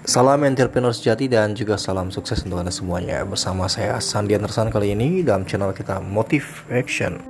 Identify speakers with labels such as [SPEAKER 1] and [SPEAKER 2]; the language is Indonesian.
[SPEAKER 1] Salam entrepreneur sejati dan juga salam sukses untuk Anda semuanya. Bersama saya Sandi Tersan kali ini dalam channel kita Motive Action.